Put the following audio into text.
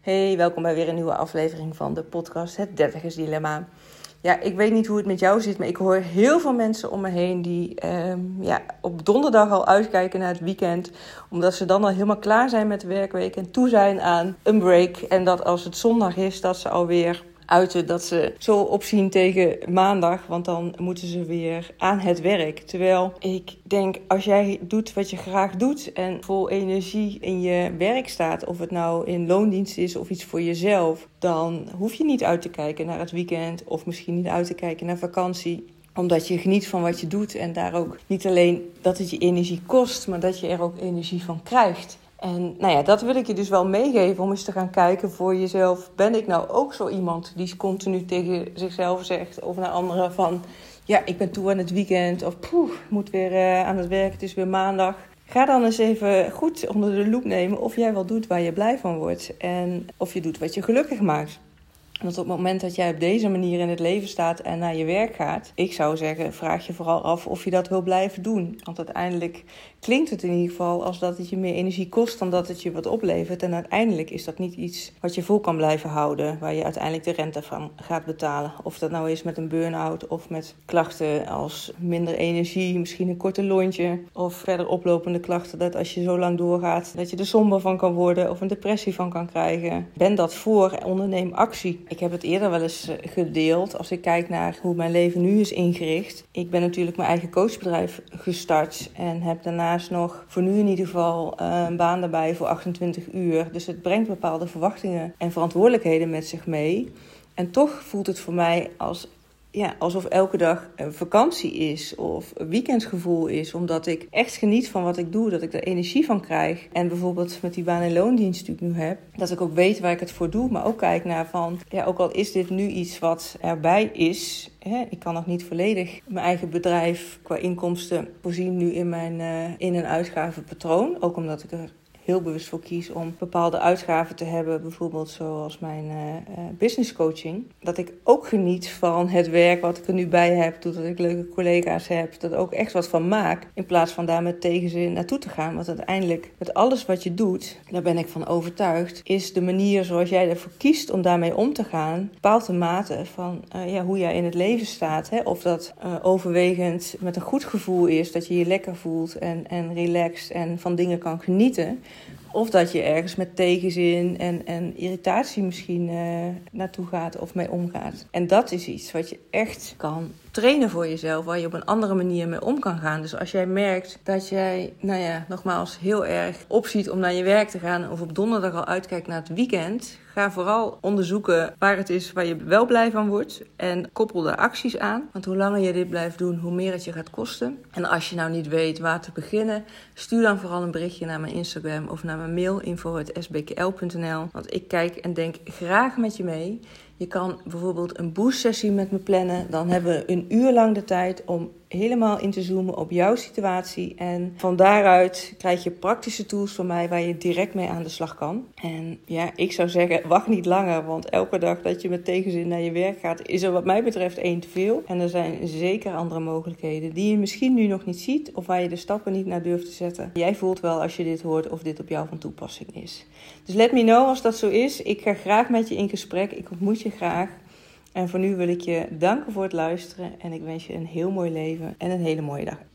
Hey, welkom bij weer een nieuwe aflevering van de podcast Het Dertigers Dilemma. Ja, ik weet niet hoe het met jou zit, maar ik hoor heel veel mensen om me heen die ehm, ja, op donderdag al uitkijken naar het weekend. Omdat ze dan al helemaal klaar zijn met de werkweek en toe zijn aan een break. En dat als het zondag is, dat ze alweer uiten dat ze zo opzien tegen maandag, want dan moeten ze weer aan het werk. Terwijl ik denk, als jij doet wat je graag doet en vol energie in je werk staat, of het nou in loondienst is of iets voor jezelf, dan hoef je niet uit te kijken naar het weekend of misschien niet uit te kijken naar vakantie omdat je geniet van wat je doet en daar ook niet alleen dat het je energie kost, maar dat je er ook energie van krijgt. En nou ja, dat wil ik je dus wel meegeven om eens te gaan kijken voor jezelf. Ben ik nou ook zo iemand die continu tegen zichzelf zegt of naar anderen van... Ja, ik ben toe aan het weekend of poeh, moet weer uh, aan het werk, het is weer maandag. Ga dan eens even goed onder de loep nemen of jij wel doet waar je blij van wordt. En of je doet wat je gelukkig maakt. Want op het moment dat jij op deze manier in het leven staat en naar je werk gaat, ik zou zeggen, vraag je vooral af of je dat wil blijven doen. Want uiteindelijk klinkt het in ieder geval als dat het je meer energie kost dan dat het je wat oplevert. En uiteindelijk is dat niet iets wat je vol kan blijven houden, waar je uiteindelijk de rente van gaat betalen. Of dat nou is met een burn-out of met klachten als minder energie, misschien een korte lontje. Of verder oplopende klachten dat als je zo lang doorgaat, dat je er somber van kan worden of een depressie van kan krijgen. Ben dat voor, onderneem actie. Ik heb het eerder wel eens eh, gedeeld als ik kijk naar hoe mijn leven nu is ingericht. Ik ben natuurlijk mijn eigen coachbedrijf gestart en heb daarnaast nog voor nu in ieder geval eh, een baan daarbij voor 28 uur. Dus het brengt bepaalde verwachtingen en verantwoordelijkheden met zich mee. En toch voelt het voor mij als ja, alsof elke dag een vakantie is of een weekendgevoel is. Omdat ik echt geniet van wat ik doe, dat ik er energie van krijg. En bijvoorbeeld met die baan- en loondienst die ik nu heb, dat ik ook weet waar ik het voor doe. Maar ook kijk naar van, ja, ook al is dit nu iets wat erbij is. Ik kan nog niet volledig mijn eigen bedrijf qua inkomsten voorzien nu in mijn uh, in- en uitgavenpatroon. Ook omdat ik er heel bewust voor kies om bepaalde uitgaven te hebben, bijvoorbeeld zoals mijn uh, business coaching. Dat ik ook geniet van het werk wat ik er nu bij heb, doordat ik leuke collega's heb, dat ook echt wat van maak, in plaats van daar met tegenzin naartoe te gaan. Want uiteindelijk, met alles wat je doet, daar ben ik van overtuigd, is de manier zoals jij ervoor kiest om daarmee om te gaan, bepaalt de mate van uh, ja, hoe jij in het leven staat. Hè? Of dat overwegend met een goed gevoel is, dat je je lekker voelt en, en relaxed en van dingen kan genieten. Of dat je ergens met tegenzin en, en irritatie misschien uh, naartoe gaat of mee omgaat. En dat is iets wat je echt kan trainen voor jezelf, waar je op een andere manier mee om kan gaan. Dus als jij merkt dat jij, nou ja, nogmaals heel erg opziet om naar je werk te gaan of op donderdag al uitkijkt naar het weekend, ga vooral onderzoeken waar het is waar je wel blij van wordt en koppel daar acties aan. Want hoe langer je dit blijft doen, hoe meer het je gaat kosten. En als je nou niet weet waar te beginnen, stuur dan vooral een berichtje naar mijn Instagram of naar mijn mail info@sbkl.nl. Want ik kijk en denk graag met je mee. Je kan bijvoorbeeld een boost-sessie met me plannen. Dan hebben we een uur lang de tijd om helemaal in te zoomen op jouw situatie. En van daaruit krijg je praktische tools van mij waar je direct mee aan de slag kan. En ja, ik zou zeggen, wacht niet langer. Want elke dag dat je met tegenzin naar je werk gaat, is er wat mij betreft één te veel. En er zijn zeker andere mogelijkheden die je misschien nu nog niet ziet. Of waar je de stappen niet naar durft te zetten. Jij voelt wel als je dit hoort of dit op jou van toepassing is. Dus let me know als dat zo is. Ik ga graag met je in gesprek. Ik ontmoet graag. En voor nu wil ik je danken voor het luisteren en ik wens je een heel mooi leven en een hele mooie dag.